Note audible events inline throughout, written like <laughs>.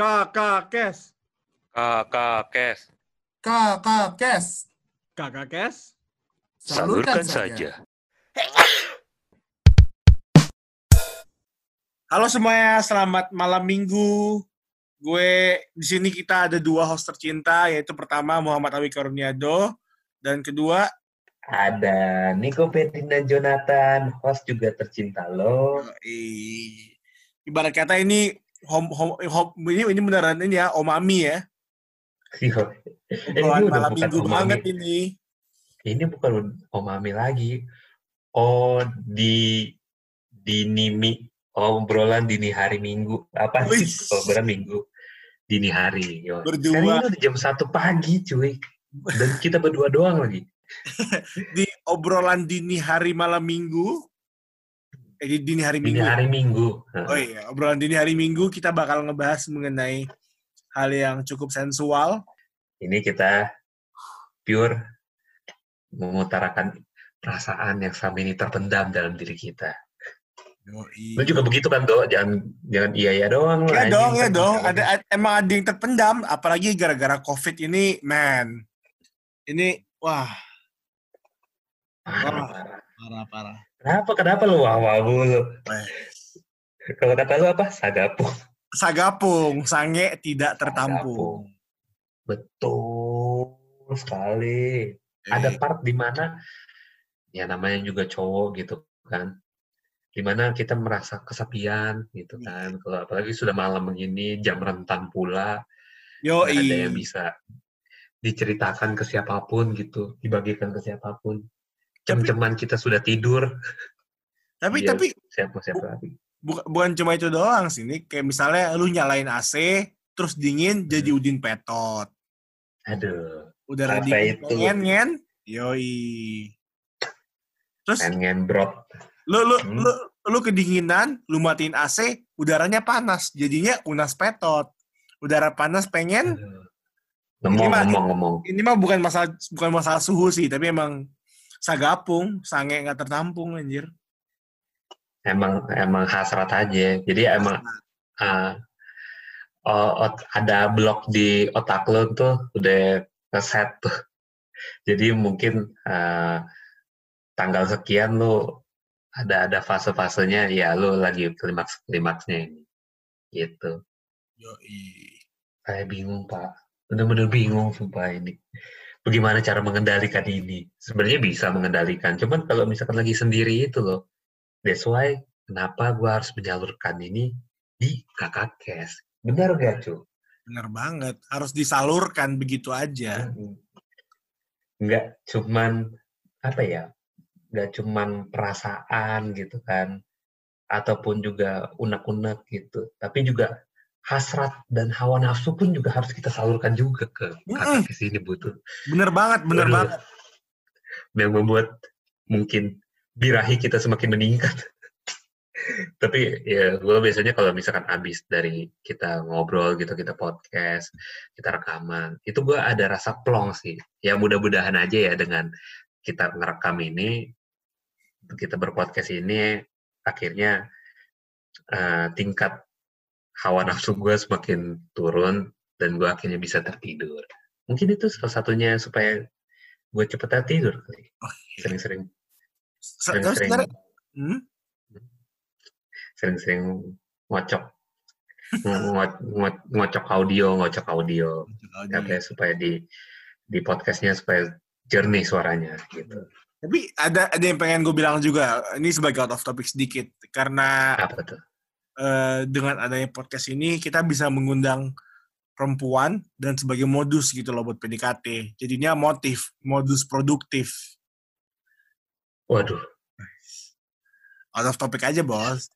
Kakak Kes. Kakak Kes. Kakak Kes. Kakak Kes. Salurkan saja. Halo semuanya, selamat malam minggu. Gue di sini kita ada dua host tercinta, yaitu pertama Muhammad Awi Karuniado dan kedua Ada Nico Petin dan Jonathan, host juga tercinta lo. ibarat kata ini hom, hom, hom- ini, ini beneran ini ya omami ya. Obrolan udah malam bukan minggu omami. banget ini. Ini bukan Omami lagi. Oh, di dinimi obrolan dini hari Minggu. Apa sih? Obrolan Minggu dini hari. Yo. Berdua. Sekarang ini udah jam satu pagi, cuy. Dan kita berdua doang lagi. <laughs> Di obrolan dini hari malam minggu. Eh, di dini hari Dini minggu. ya? hari Minggu. Oh iya, obrolan dini hari Minggu kita bakal ngebahas mengenai hal yang cukup sensual. Ini kita pure mengutarakan perasaan yang selama ini terpendam dalam diri kita. Lu juga begitu kan, Do? Jangan jangan iya iya doang. Ya lah, dong, ya Kan dong. Ada ad- emang ada yang terpendam, apalagi gara-gara COVID ini, man. Ini wah, Parah, parah. parah parah. Kenapa, kenapa lu wah-wah mulu? Weh. Kalau kata lu apa? Sagapung. Sagapung, sange tidak tertampung. Betul sekali. Ada Eh, part di mana ya namanya juga cowok gitu kan. Di mana kita merasa kesepian gitu Iya. kan. Kalau apalagi sudah malam begini, jam rentan pula, nggak ada yang bisa diceritakan ke siapa pun gitu, dibagikan ke siapa pun. Cem-ceman kita sudah tidur, Tapi Iya. tapi siapa siapa lagi. buka- bukan cuma itu doang sih nih. Kayak misalnya lu nyalain AC, terus dingin Hmm. jadi udin petot. Aduh, Udara dingin itu? pengen ngen. Yoi. Terus pengen brot. lu lu Hmm. lu lu kedinginan, lu matiin AC, udaranya panas, jadinya unas petot. Udara panas pengen, Aduh. Ngomong, Gimana? ngomong, ngomong. ini mah bukan masalah bukan masalah suhu sih, tapi emang sagapung, sange nggak tertampung anjir. Emang emang hasrat aja. Jadi emang ah, o- ot- ada blok di otak lo tuh udah ngeset tuh. <laughs> Jadi mungkin ah, tanggal sekian lo ada ada fase-fasenya ya lo lagi klimaks klimaksnya ini. Gitu. Yoi. Saya bingung pak. Bener-bener bingung sumpah ini. Bagaimana cara mengendalikan ini? Sebenarnya bisa mengendalikan. Cuman kalau misalkan lagi sendiri itu loh. That's why kenapa gua harus menyalurkan ini di kakak kes. Benar gak cu? Bener banget, harus disalurkan begitu aja. Nggak cuman apa ya? Nggak cuman perasaan gitu kan. Ataupun juga unek-unek gitu. Tapi juga hasrat dan hawa nafsu pun juga harus kita salurkan juga ke kakak kes ini butuh. Bener banget, bener Aduh. banget. yang membuat mungkin birahi kita semakin meningkat. Tapi ya gue biasanya kalau misalkan habis dari kita ngobrol gitu, kita podcast, kita rekaman, itu gue ada rasa plong sih. Ya mudah-mudahan aja ya dengan kita ngerekam ini, kita berpodcast ini, akhirnya eh, tingkat hawa nafsu gue semakin turun dan gue akhirnya bisa tertidur. Mungkin itu salah satunya supaya gue cepetan tidur kali. Sering-sering. Sering-sering. hmm? sering-sering ngocok. Ngo- ngo- ngocok audio ngocok audio. Katanya supaya di di podcastnya supaya jernih suaranya gitu. Tapi ada ada yang pengen gue bilang juga, ini sebagai out of topic sedikit, karena apa tuh eh, dengan adanya podcast ini kita bisa mengundang perempuan dan sebagai modus gitu loh buat PDKT. Jadinya motif, modus produktif. waduh Out of topic aja bos.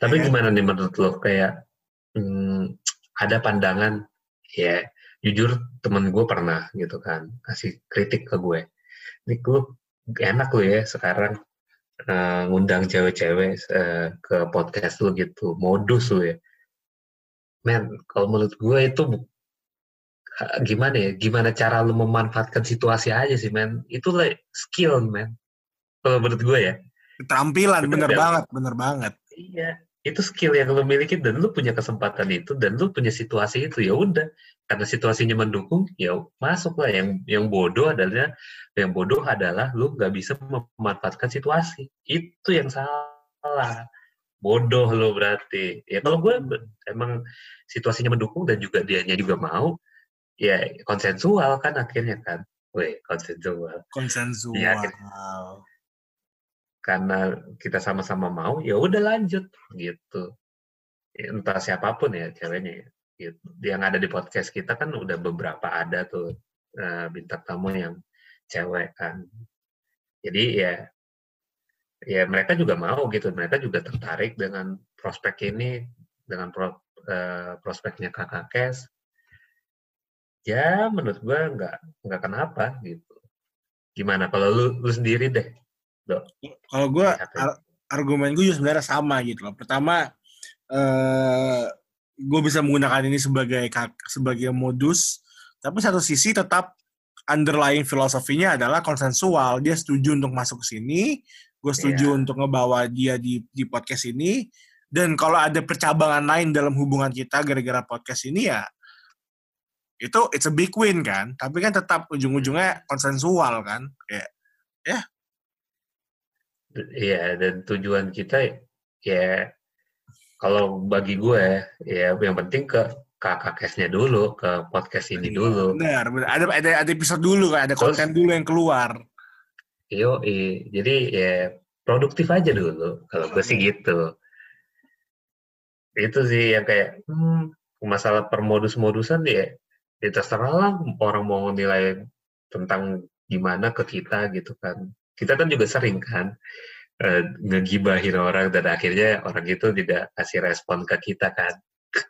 tapi Iya. gimana nih menurut lo kayak hmm, ada pandangan ya jujur temen gue pernah gitu kan kasih kritik ke gue ini lu enak lo ya sekarang eh, ngundang cewek-cewek eh, ke podcast lu gitu. Modus lu ya. Men kalau menurut gue itu ha- gimana ya? Gimana cara lu memanfaatkan situasi aja sih men. Itu like skill men. Kalau menurut gue ya. Keterampilan, Bener bener banget, bener banget. iya itu skill yang lo miliki dan lo punya kesempatan itu dan lo punya situasi itu ya udah. Karena situasinya mendukung ya masuk lah yang yang bodoh adalah yang bodoh adalah lo nggak bisa memanfaatkan situasi. Itu yang salah. Bodoh lo berarti. Ya kalau gue emang situasinya mendukung dan juga dianya juga mau ya konsensual kan akhirnya kan. Weh, konsensual. konsensual. Gitu. Karena kita sama-sama mau, ya udah lanjut gitu. Ya, Entah siapa pun ya ceweknya ya. Gitu. Yang ada di podcast kita kan udah beberapa ada tuh eh, bintang tamu yang cewek kan. Jadi ya ya mereka juga mau gitu. Mereka juga tertarik dengan prospek ini dengan pro, eh, prospeknya kakak Kes ya menurut gua nggak nggak kenapa gitu gimana kalau lu lu sendiri deh Kalau gue Lihat ya. ar- argumen gue juga sebenarnya sama gitu loh. Pertama, eh gue bisa menggunakan ini sebagai sebagai modus, tapi satu sisi tetap underlying filosofinya adalah konsensual. Dia setuju untuk masuk ke sini, gue setuju Iya. untuk ngebawa dia di di podcast ini. Dan kalau ada percabangan lain dalam hubungan kita gara-gara podcast ini ya itu it's a big win kan. Tapi kan tetap ujung-ujungnya konsensual kan. Kayak Iya, dan tujuan kita ya kalau bagi gue ya yang penting ke kakak kesnya dulu, ke podcast ini dulu. Benar, benar. Ada, ada, ada episode dulu kan, ada Terus- konten dulu yang keluar. Yo, jadi ya produktif aja dulu. Kalau gue sih gitu. Itu sih yang kayak hmm, masalah permodus-modusan ya, ya terserah lah orang mau nilai tentang gimana ke kita gitu kan. Kita kan juga sering kan eh, ngegibahin orang dan akhirnya orang itu tidak kasih respon ke kita kan.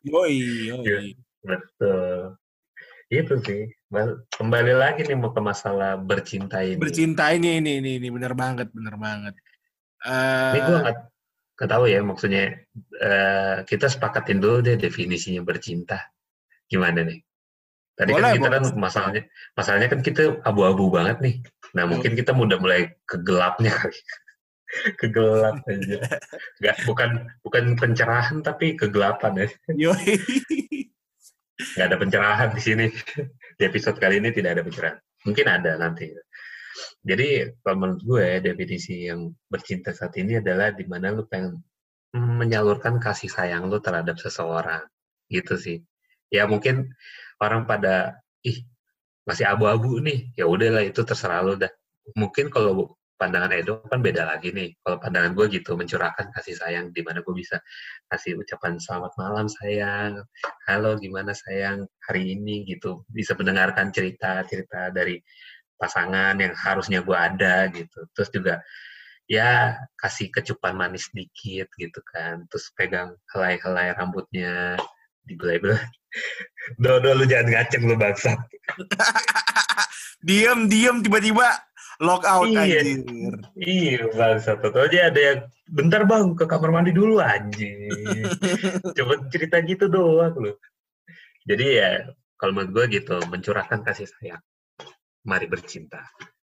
Yoi, <laughs> yoi. Iya. Betul. Itu sih. Kembali lagi nih mau ke masalah bercinta ini. Bercinta ini, ini, ini, ini, bener banget, bener banget. Eh, Ini gue nggak nggak tahu ya maksudnya eh, kita sepakatin dulu deh definisinya bercinta. Gimana nih? Tadi Boleh, kan kita boleh. kan masalahnya masalahnya kan kita abu-abu banget nih. Nah mungkin kita udah mulai ke gelapnya kali. ke gelap aja. Nggak, bukan bukan pencerahan tapi kegelapan ya. <laughs> yoi. nggak ada pencerahan di sini. <laughs> Di episode kali ini tidak ada pencerahan. Mungkin ada nanti. Jadi kalau menurut gue definisi yang bercinta saat ini adalah di mana lu pengen menyalurkan kasih sayang lu terhadap seseorang. Gitu sih. Ya mungkin orang pada ih masih abu-abu nih. Ya udahlah itu terserah lu dah. Mungkin kalau pandangan Edo kan beda lagi nih. Kalau pandangan gue gitu mencurahkan kasih sayang di mana gue bisa kasih ucapan selamat malam sayang, halo gimana sayang hari ini gitu bisa mendengarkan cerita-cerita dari pasangan yang harusnya gue ada gitu terus juga ya kasih kecupan manis dikit gitu kan terus pegang helai-helai rambutnya dibelai-belai <laughs> Dodo lu jangan ngaceng lu bangsat <laughs> diem, diem, tiba-tiba lock out Iya. anjir. Iya bangsat Tentu aja ada yang bentar bang ke kamar mandi dulu anjing <laughs> Coba cerita gitu doang lu Jadi ya kalau menurut gue gitu mencurahkan kasih sayang Mari bercinta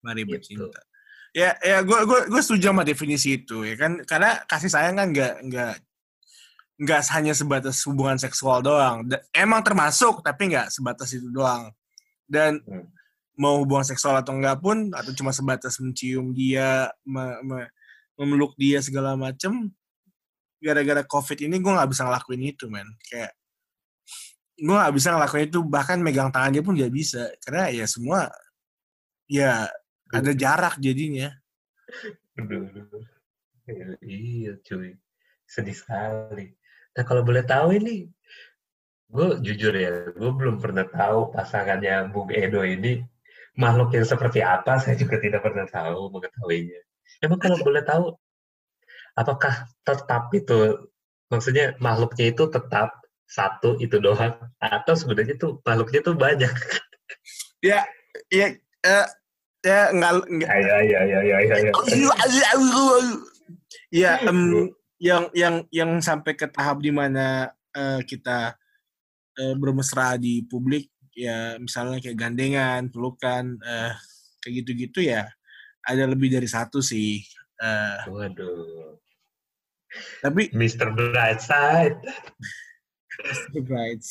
Mari Gitu. bercinta. Ya, ya, gue gue gue setuju sama definisi itu ya kan, karena kasih sayang kan nggak nggak nggak hanya sebatas hubungan seksual doang. Emang termasuk, tapi nggak sebatas itu doang. Dan Hmm. mau hubungan seksual atau enggak pun, atau cuma sebatas mencium dia, me- me- memeluk dia segala macem, gara-gara covid ini gue nggak bisa ngelakuin itu, men. Kayak gue nggak bisa ngelakuin itu, bahkan megang tangan dia pun nggak bisa, karena ya semua ya ada jarak jadinya. Aduh, Iya cuy Sedih sekali Nah kalau boleh tahu ini Gue jujur ya Gue belum pernah tahu pasangannya Bung Edo ini Makhluk yang seperti apa Saya juga tidak pernah tahu mengetahuinya Emang kalau boleh tahu Apakah tetap itu Maksudnya makhluknya itu tetap Satu itu doang Atau sebenarnya tuh makhluknya tuh banyak Ya, ya, eh, ya nggak. Ayo ayo ayo ayo ayo, ayo. Ya, em, yang yang yang sampai ke tahap di mana eh, kita eh, bermesra di publik, ya misalnya kayak gandengan, pelukan, eh, kayak gitu-gitu ya, ada lebih dari satu sih. Eh, Waduh Tapi Mr. Brightside. Right.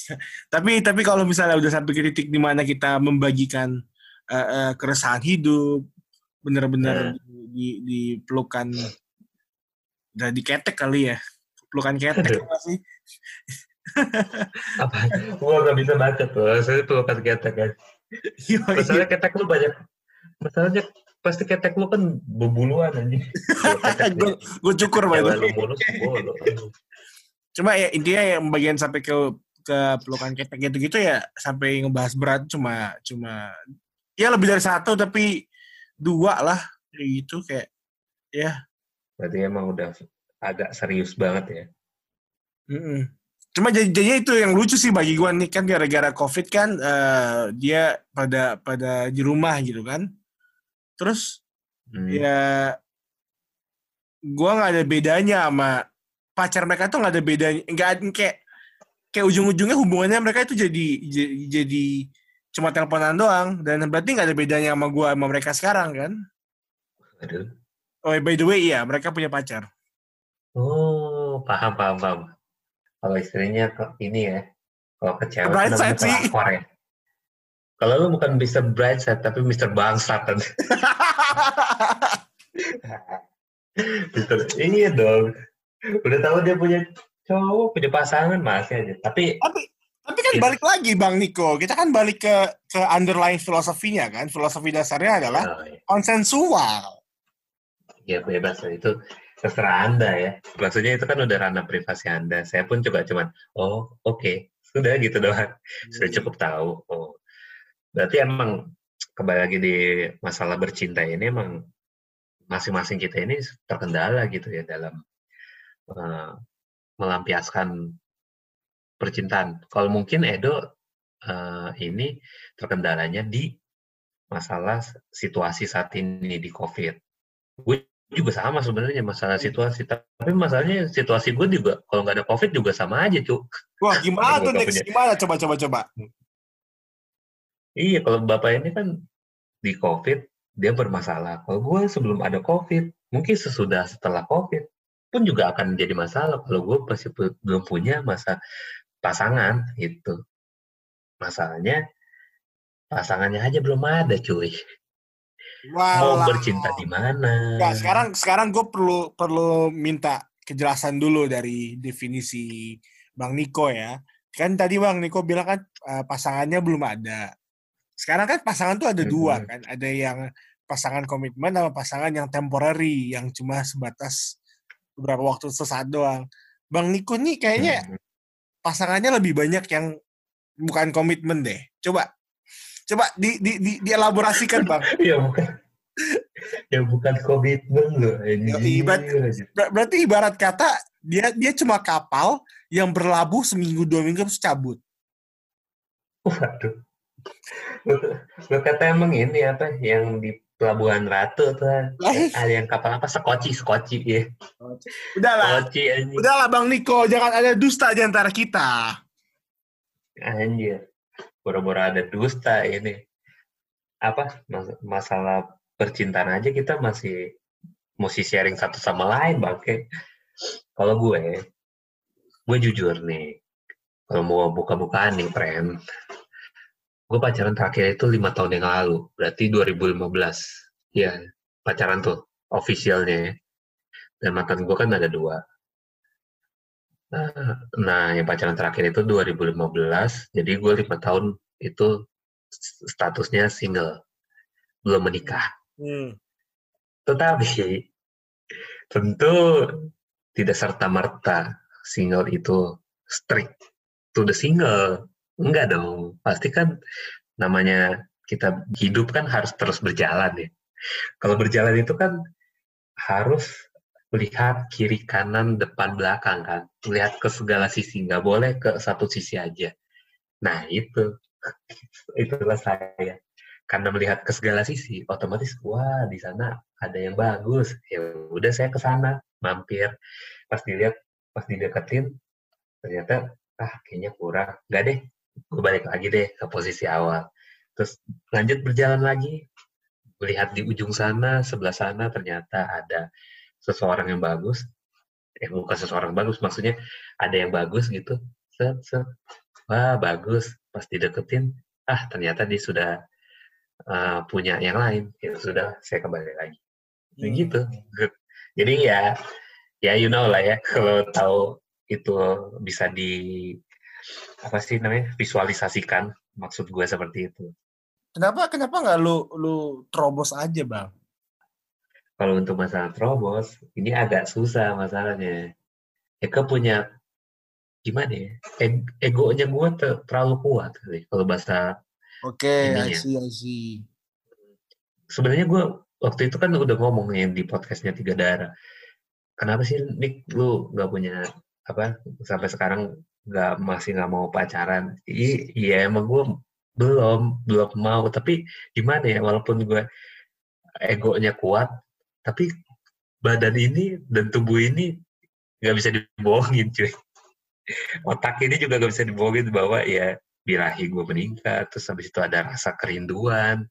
Tapi tapi kalau misalnya udah sampai ke titik di mana kita membagikan eh, eh, keresahan hidup, bener-bener di, di pelukan udah diketek kali ya, pelukan ketek apa sih? <laughs> Apa? Gua nggak bisa baca tuh. Saya tuh kan ketek kan. Masalahnya ketek lu banyak. Masalahnya pasti ketek lu kan bebuluan anjing. <laughs> gue cukur Cewek lu mulus. Cuma ya intinya yang bagian sampai ke ke pelukan ketek gitu-gitu ya sampai ngebahas berat cuma cuma ya lebih dari satu tapi dua lah kayak gitu kayak ya Berarti emang udah agak serius banget ya. Mm-mm. Cuma jadi jadinya itu yang lucu sih bagi gua nih kan gara-gara covid kan eh, dia pada pada di rumah gitu kan. Terus Hmm. ya gua nggak ada bedanya sama pacar mereka tuh nggak ada bedanya nggak ada- kayak kayak ujung-ujungnya hubungannya mereka itu jadi jadi, jadi cuma teleponan doang dan berarti nggak ada bedanya sama gua sama mereka sekarang kan. Aduh. Oh by the way iya mereka punya pacar. Oh, paham, paham, paham. Kalau istrinya ke ini ya, kalau ke cewek Bright side sih. ya. Kalau lu bukan Mr. Brightside, tapi Mr. Bangsat kan. <laughs> Mr. Iya dong. Udah tahu dia punya cowok, punya pasangan, masih aja. Tapi, tapi tapi kan Iya. balik lagi bang Niko kita kan balik ke ke underlying filosofinya kan filosofi dasarnya adalah oh, ya, konsensual ya bebas lah. Itu terserah Anda ya. Maksudnya itu kan udah ranah privasi Anda. Saya pun juga cuman, oh oke, sudah gitu doang. Sudah cukup tahu. Oh. Berarti emang kembali lagi di masalah bercinta ini emang masing-masing kita ini terkendala gitu ya dalam eh, melampiaskan percintaan. Kalau mungkin Edo eh, ini terkendalanya di masalah situasi saat ini di COVID. Gue juga sama sebenarnya masalah situasi. Tapi masalahnya situasi gue juga kalau nggak ada COVID juga sama aja, cuk. wah gimana tuh punya. gimana coba coba coba Iya, kalau bapak ini kan di COVID dia bermasalah. Kalau gue sebelum ada COVID, mungkin sesudah setelah COVID pun juga akan jadi masalah. Kalau gue masih pu- belum punya masa pasangan itu. Masalahnya pasangannya aja belum ada, cuy. Mau Walah. bercinta di mana? Nggak, sekarang sekarang gue perlu perlu minta kejelasan dulu dari definisi bang Niko ya kan tadi bang Niko bilang kan eh, pasangannya belum ada sekarang kan pasangan tuh ada dua Mhm. kan ada yang pasangan komitmen sama pasangan yang temporary yang cuma sebatas beberapa waktu sesaat doang bang Niko nih kayaknya Hmm. pasangannya lebih banyak yang bukan komitmen deh. Coba coba di di di dielaborasikan, Bang. <laughs> ya bukan ya bukan komitmen loh ber- anjir. Ber- berarti ibarat kata dia dia cuma kapal yang berlabuh seminggu dua minggu terus cabut. waduh lo, kata emang ini apa yang di Pelabuhan Ratu tuh Lah, ih. ada yang kapal apa sekoci sekoci ya Udahlah, sekoci udahlah Bang Niko, jangan ada dusta di antara kita. anjir bora-bora ada dusta ini. Apa mas- masalah percintaan aja kita masih mesti sharing satu sama lain bangke. Kalau gue gue jujur nih kalau mau buka-bukaan nih friend gue pacaran terakhir itu lima tahun yang lalu berarti 2015 ya pacaran tuh officialnya ya. dan mantan gue kan ada dua nah, yang pacaran terakhir itu 2015, jadi gue lima tahun itu statusnya single, belum menikah. Hmm. Tetapi tentu tidak serta merta single itu strict to the single, enggak dong. Pasti kan namanya kita hidup kan harus terus berjalan ya. Kalau berjalan itu kan harus melihat kiri kanan depan belakang kan? Melihat ke segala sisi nggak boleh ke satu sisi aja. Nah itu. <laughs> Itulah saya. Karena melihat ke segala sisi otomatis wah di sana ada yang bagus. Ya udah saya ke sana mampir. Pas dilihat pas dideketin ternyata ah kayaknya kurang. Nggak deh gue balik lagi deh ke posisi awal. Terus lanjut berjalan lagi. Melihat di ujung sana sebelah sana ternyata ada seseorang yang bagus eh bukan seseorang bagus maksudnya ada yang bagus gitu set, set. wah bagus pas dideketin ah ternyata dia sudah uh, punya yang lain ya sudah saya kembali lagi Hmm. gitu <laughs> jadi ya ya you know lah ya <laughs> kalau tahu itu bisa di apa sih namanya visualisasikan maksud gue seperti itu Kenapa kenapa nggak lu lu terobos aja bang? Kalau untuk masalah terobos ini agak susah masalahnya Eka punya gimana ya e- egonya gue ter- terlalu kuat kalau bahasa Oke, I Ininya. see, I see. sebenarnya gue waktu itu kan udah ngomong yang di podcastnya tiga darah kenapa sih Nick lu nggak punya apa sampai sekarang nggak masih nggak mau pacaran iya emang gue belum belum mau tapi gimana ya walaupun gue egonya kuat tapi badan ini dan tubuh ini nggak bisa dibohongin cuy. Otak ini juga nggak bisa dibohongin bahwa ya birahi gue meningkat terus habis itu ada rasa kerinduan.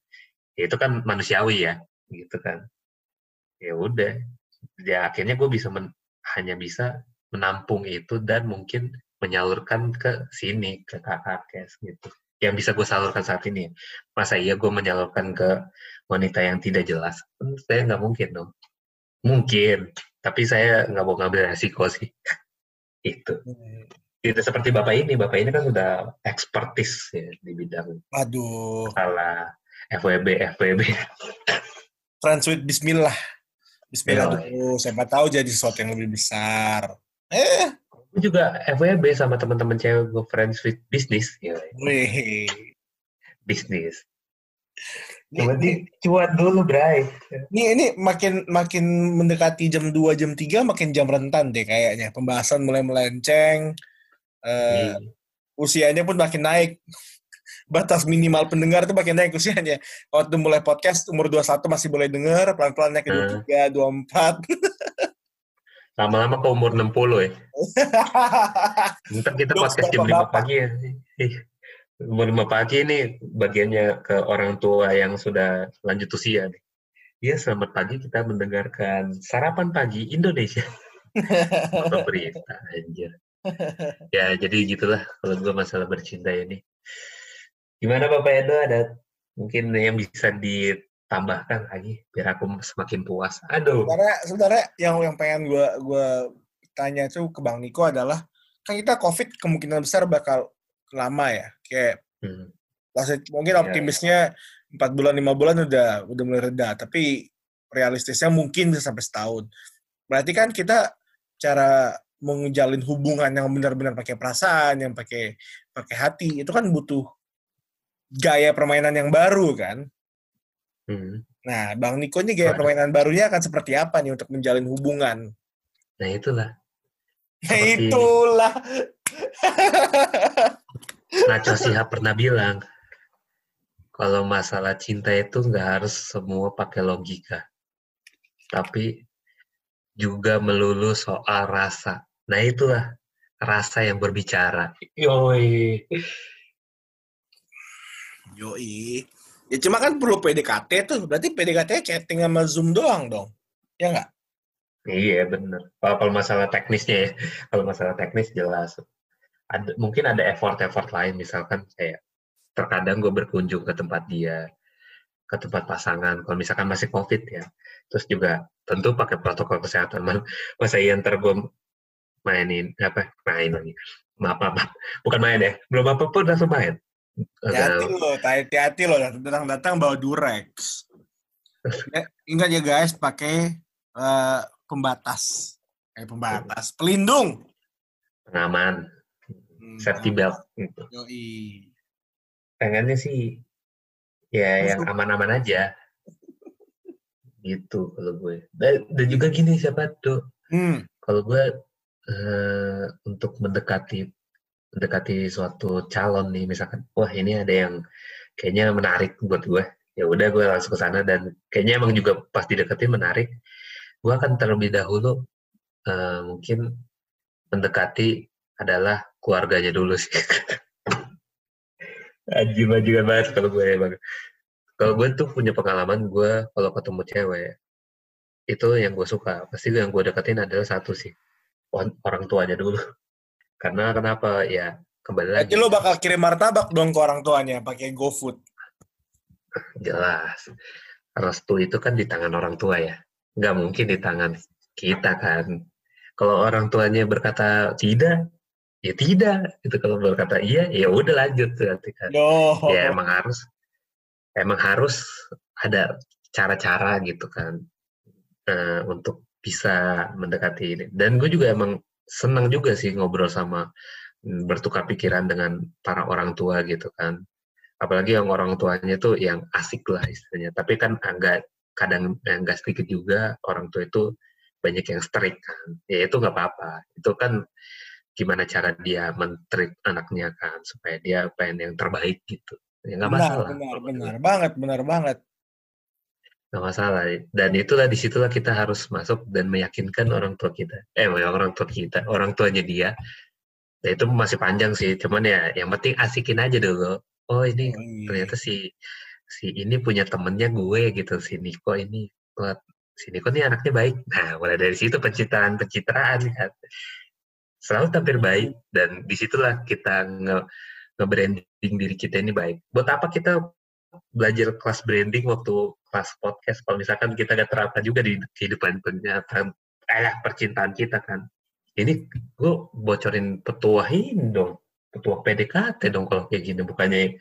Ya itu kan manusiawi ya gitu kan. Ya udah ya akhirnya gue bisa men- hanya bisa menampung itu dan mungkin menyalurkan ke sini ke kakak kes gitu yang bisa gue salurkan saat ini. Masa iya gue menyalurkan ke wanita yang tidak jelas? Kan saya nggak mungkin dong. Mungkin tapi saya nggak mau ngambil resiko sih. <laughs> Itu. Tidak seperti bapak ini. Bapak ini kan udah ekspertis ya di bidang Aduh, masalah FWB FWB <laughs> friends with Bismillah. Bismillah dulu, siapa tahu jadi sesuatu yang lebih besar. Eh, Gue juga FWB sama teman-teman cewek gue friends with business ya wih. bisnis Ini, cuan dulu Bray ini, ini makin makin mendekati jam 2, jam 3 makin jam rentan deh kayaknya. Pembahasan mulai melenceng. Eh, Iya. usianya pun makin naik. Batas minimal pendengar itu makin naik usianya. Waktu mulai podcast umur 21 masih boleh dengar, pelan-pelan naik ke Hmm. 23, 24. Lama-lama ke umur 60 ya Ntar kita Jokes podcast jam 5 bapak-bapak. pagi ya umur 5 pagi ini bagiannya ke orang tua yang sudah lanjut usia nih Ya, selamat pagi kita mendengarkan sarapan pagi Indonesia. <laughs> Foto berita, anjir. Ya, jadi gitulah kalau gue masalah bercinta ini. Gimana Bapak Edo, ada mungkin yang bisa ditambahkan lagi biar aku semakin puas. Aduh, Sebenarnya, sebenarnya yang yang pengen gue gua tanya tuh ke Bang Niko adalah kan kita COVID kemungkinan besar bakal lama ya. Kayak hmm, maksud- mungkin Iya, optimisnya empat bulan lima bulan udah udah mulai reda, tapi realistisnya mungkin bisa sampai setahun. Berarti kan kita cara menjalin hubungan yang benar-benar pakai perasaan, yang pakai pakai hati, itu kan butuh gaya permainan yang baru kan. Hmm. Nah, Bang Niko ini gaya permainan barunya akan seperti apa nih untuk menjalin hubungan? Nah itulah. Nah, Seperti- itulah. Nacho Sihab pernah bilang, kalau masalah cinta itu nggak harus semua pakai logika, tapi juga melulu soal rasa. Nah itulah rasa yang berbicara. Yoi. Yoi. Ya cuma kan perlu PDKT tuh. Berarti PDKT chatting sama Zoom doang dong. Ya nggak? Iya bener. Kalau, masalah teknisnya ya, <laughs> kalau masalah teknis jelas. Ada, mungkin ada effort-effort lain, misalkan kayak terkadang gue berkunjung ke tempat dia, ke tempat pasangan, kalau misalkan masih COVID ya. Terus juga tentu pakai protokol kesehatan. Ma- Masa iya ntar gue mainin, apa, main lagi. Maaf, maaf, maaf. bukan main ya. Belum apa-apa udah langsung main. Hati-hati loh, hati-hati loh. Datang-datang bawa Durex. <laughs> Ya, ingat ya guys, pakai eh, pembatas. Eh, pembatas. Pelindung. pengaman, Hmm, safety belt. Gitu. Yoi. pengennya sih ya yang aman-aman aja gitu kalau gue dan, dan juga gini siapa tuh Hmm. kalau gue eh, untuk mendekati mendekati suatu calon nih misalkan wah ini ada yang kayaknya menarik buat gue ya udah gue langsung ke sana dan kayaknya emang juga pas dideketin menarik gue akan terlebih dahulu eh, mungkin mendekati adalah keluarganya dulu sih <laughs> Anjir bajingan banget kalau gue emang. Kalau gue tuh punya pengalaman gue kalau ketemu cewek itu yang gue suka pasti yang gue deketin adalah satu sih orang tuanya dulu. Karena kenapa? Ya kembali lagi. lo bakal kirim martabak dong ke orang tuanya pakai GoFood. <laughs> jelas. Restu itu kan di tangan orang tua ya. Nggak mungkin di tangan kita kan. Kalau orang tuanya berkata tidak ya tidak. Itu kalau berkata iya ya udah lanjut berarti kan. No. ya emang harus emang harus ada cara-cara gitu kan. Eh, untuk bisa mendekati ini. Dan gue juga emang senang juga sih ngobrol sama mm, bertukar pikiran dengan para orang tua gitu kan. Apalagi yang orang tuanya tuh yang asik lah istilahnya. Tapi kan agak kadang eh, nggak sedikit juga orang tua itu banyak yang strict kan. Ya itu nggak apa-apa. Itu kan gimana cara dia mentreat anaknya kan supaya dia pengen yang terbaik gitu. Ya nggak benar, masalah. benar, benar. Banget, benar banget. Nggak masalah. Dan itulah di situlah kita harus masuk dan meyakinkan orang tua kita. Eh orang tua kita orang tuanya dia. Ya itu masih panjang sih. Cuman ya yang penting asikin aja dulu. Oh ini Oh, iya. ternyata si si ini punya temennya gue gitu. Si Niko ini wah, si Niko ini anaknya baik. Nah mulai dari situ pencitraan pencitraan kan. Selalu tampil baik. Dan di situlah kita nge nge-branding diri kita ini baik. Buat apa kita belajar kelas branding waktu kelas podcast kalau misalkan kita gak terapkan juga di kehidupan kenyataan eh percintaan kita kan ini gue bocorin petua ini dong petua PDKT dong kalau kayak gini bukannya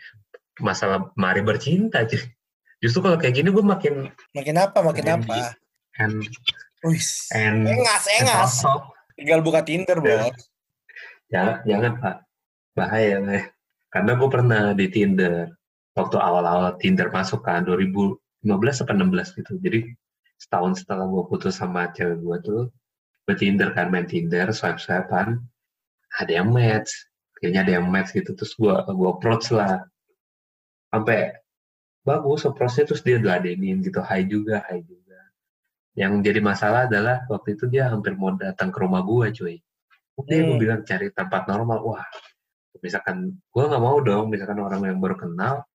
masalah mari bercinta cuy. justru kalau kayak gini gue makin Makin apa, makin apa? and Wih, and engas, and engas. sosok. Tinggal buka Tinder, Ya. bos. jangan jangan pak bahaya Pak. karena gue pernah di Tinder waktu awal-awal Tinder masuk kan 2015 atau 16 gitu. Jadi setahun setelah gue putus sama cewek gue tuh gue Tinder kan main Tinder swipe swipean ada yang match kayaknya ada yang match gitu. Terus gue gue approach lah. Sampai bagus approachnya terus dia diladenin gitu. Hai juga hai juga. Yang jadi masalah adalah waktu itu dia hampir mau datang ke rumah gue cuy. Dia gue Hmm. bilang cari tempat normal. Wah misalkan gue nggak mau dong misalkan orang yang baru kenal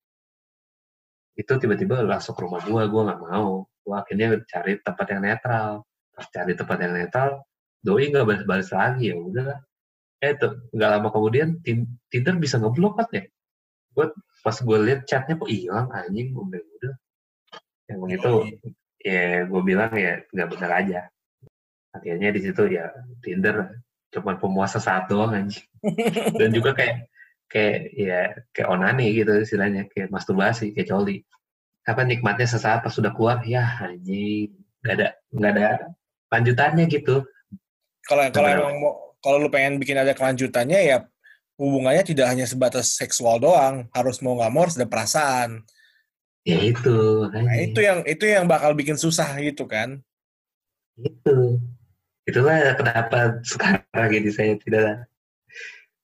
itu tiba-tiba langsung ke rumah gue gue nggak mau. Gue akhirnya cari tempat yang netral. Pas cari tempat yang netral doi nggak balas-balas lagi ya udah. Eh tuh nggak lama kemudian Tin- Tinder bisa ngeblok kan ya? Gue pas gue lihat chatnya kok hilang anjing udah udah. Yang begitu ya gue bilang ya nggak benar aja. Akhirnya di situ ya Tinder cuma pemuasa saat doang anjing. Dan juga kayak kayak ya kayak onani gitu istilahnya kayak masturbasi kayak coli. Apa nikmatnya sesaat pas sudah keluar ya anjing nggak ada nggak ada lanjutannya gitu. Kalau kalau emang mau kalau lu pengen bikin ada kelanjutannya ya hubungannya tidak hanya sebatas seksual doang, harus mau nggak mau harus ada perasaan. ya itu Nah, itu yang itu yang bakal bikin susah gitu kan. itu. Itulah kenapa sekarang ini saya tidak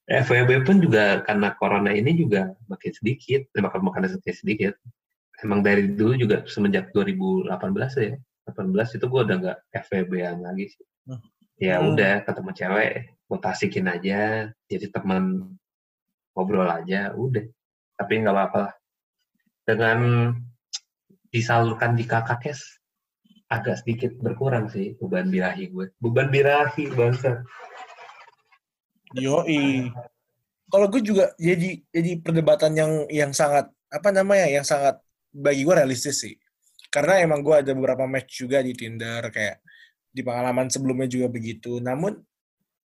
FWB pun juga karena corona ini juga makin sedikit makan makanan sedikit sedikit emang dari dulu juga semenjak 2018 ya 18 itu gue udah nggak FWB-an lagi sih Hmm. ya Hmm. udah ketemu cewek gue tasikin aja jadi teman ngobrol aja udah tapi nggak apa-apa lah dengan disalurkan di kakak kes agak sedikit berkurang sih beban birahi gue. Beban birahi bangsa. Yoi. Kalau gue juga jadi jadi perdebatan yang yang sangat apa namanya yang sangat bagi gue realistis sih. Karena emang gue ada beberapa match juga di Tinder kayak di pengalaman sebelumnya juga begitu. Namun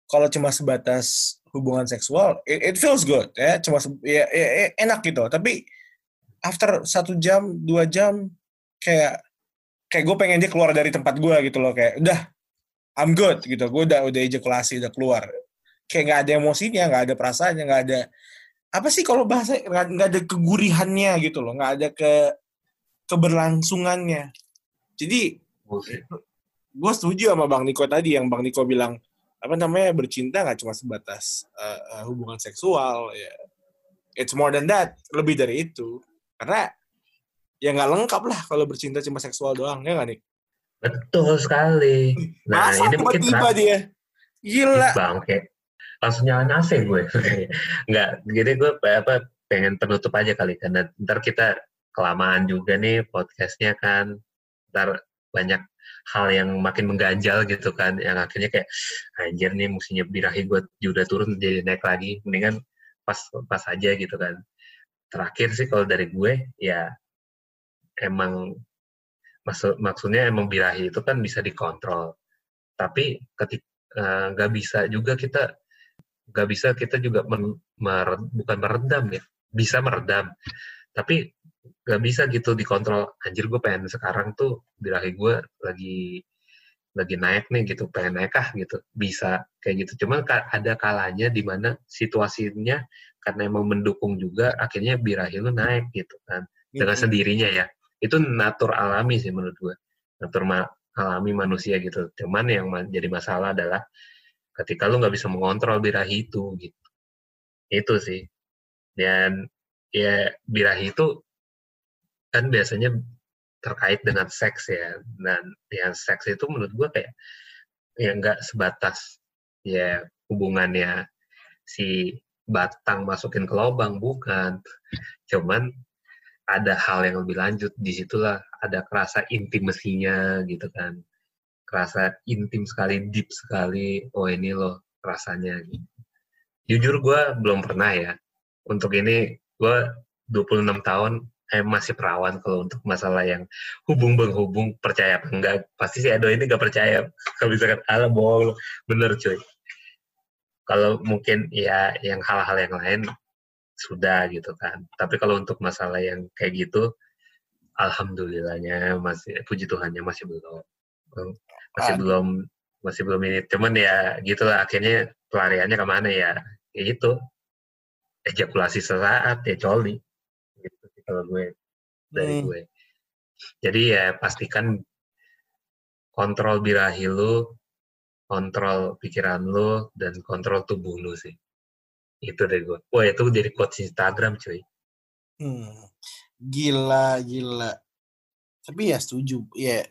kalau cuma sebatas hubungan seksual, it, it feels good ya, cuma ya, ya, ya, enak gitu. Tapi after satu jam, dua jam, kayak kayak gue pengen dia keluar dari tempat gue gitu loh kayak udah I'm good gitu. Gue udah udah ejakulasi udah keluar kayak nggak ada emosinya, nggak ada perasaannya, nggak ada apa sih kalau bahasa nggak ada kegurihannya gitu loh, nggak ada ke keberlangsungannya. Jadi gue setuju sama Bang Niko tadi yang Bang Niko bilang apa namanya bercinta nggak cuma sebatas uh, uh, hubungan seksual ya. It's more than that lebih dari itu. Karena ya nggak lengkap lah kalau bercinta cuma seksual doang ya nggak nih Betul sekali. Nah, masa ini mungkin tiba-tiba dia? Gila. Bangke. Langsung nyalain AC gue. <laughs> Enggak, jadi gue apa pengen penutup aja kali karena ntar kita kelamaan juga nih podcastnya kan. Ntar banyak hal yang makin mengganjal gitu kan yang akhirnya kayak anjir nih musimnya birahi gue udah turun jadi naik lagi mendingan pas pas aja gitu kan terakhir sih kalau dari gue ya emang maksud maksudnya emang birahi itu kan bisa dikontrol tapi ketika nggak uh, bisa juga kita nggak bisa kita juga men, mer, bukan meredam ya bisa meredam. Tapi nggak bisa gitu dikontrol. Anjir gue pengen sekarang tuh birahi gue lagi lagi naik nih gitu pengen naik ah gitu. Bisa kayak gitu. Cuman ada kalanya di mana situasinya karena emang mendukung juga akhirnya birahi lu naik gitu kan. Dengan sendirinya ya. Itu natur alami sih menurut gue natur ma alami manusia gitu. Cuman yang ma jadi masalah adalah ketika lu nggak bisa mengontrol birahi itu gitu. Itu sih. Dan ya birahi itu kan biasanya terkait dengan seks ya. Dan yang seks itu menurut gue kayak ya nggak sebatas ya hubungannya si batang masukin ke lubang bukan. Cuman ada hal yang lebih lanjut di situlah ada kerasa intimasinya gitu kan kerasa intim sekali deep sekali oh ini loh rasanya gitu. jujur gue belum pernah ya. Untuk ini gue 26 tahun eh, masih perawan kalau untuk masalah yang hubung menghubung percaya apa enggak pasti si Edo ini gak percaya. <laughs> Kalau misalkan ala bohong bener cuy. Kalau mungkin ya yang hal-hal yang lain sudah gitu kan. Tapi kalau untuk masalah yang kayak gitu, alhamdulillahnya masih puji Tuhannya masih belum masih belum masih belum ini. Cuman ya gitulah akhirnya pelariannya ke mana ya? Ya itu ejakulasi sesaat ya coli. Gitu sih kalau gue dari hmm. gue. Jadi ya pastikan kontrol birahi lu kontrol pikiran lu dan kontrol tubuh lu sih itu deh gue wah itu jadi quotes Instagram cuy hmm. gila gila tapi ya setuju ya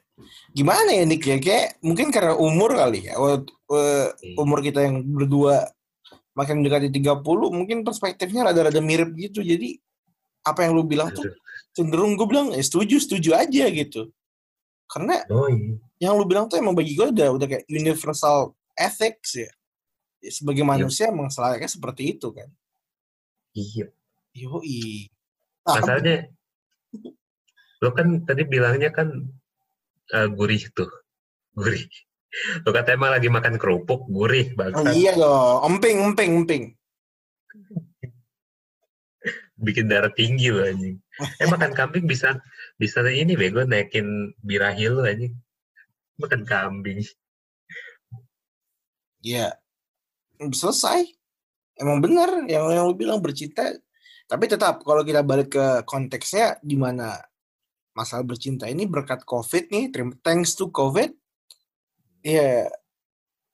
gimana ya Nick ya kayak mungkin karena umur kali ya iya. umur kita yang berdua makin mendekati 30 mungkin perspektifnya rada-rada mirip gitu jadi apa yang lu bilang tuh cenderung gue bilang ya setuju setuju aja gitu karena oh, iya. yang lu bilang tuh emang bagi gue udah udah kayak universal ethics ya. ya sebagai iya. manusia yep. emang selayaknya seperti itu kan. Iya. Yoi. Ah, Masalahnya, lo kan tadi bilangnya kan uh, gurih tuh, gurih. Lo kata emang lagi makan kerupuk, gurih banget. Oh, iya dong, emping, emping, emping. Bikin darah tinggi loh anjing. Eh makan kambing bisa bisa ini bego naikin birahi lu aja makan kambing ya selesai emang benar yang yang lu bilang bercinta tapi tetap kalau kita balik ke konteksnya di mana masalah bercinta. Ini berkat covid nih thanks to covid ya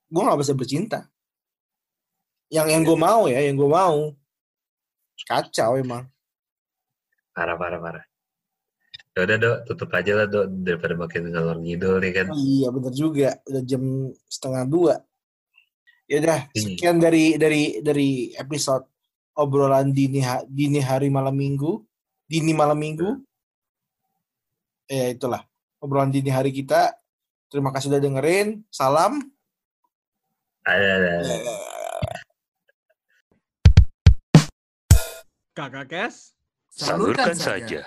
gue nggak bisa bercinta. Yang yang gue mau ya yang gue mau. Kacau emang. Parah parah parah. Ya udah dok, tutup aja lah dok daripada makin ngalor ngidul nih kan. Oh, iya bener juga, udah jam setengah dua. Ya udah, sekian dari dari dari episode obrolan dini dini hari malam minggu, dini malam minggu. Ya itulah obrolan dini hari kita. Terima kasih sudah dengerin. Salam. Ada, ada. Kakak Kes, salurkan, salurkan saja. saja.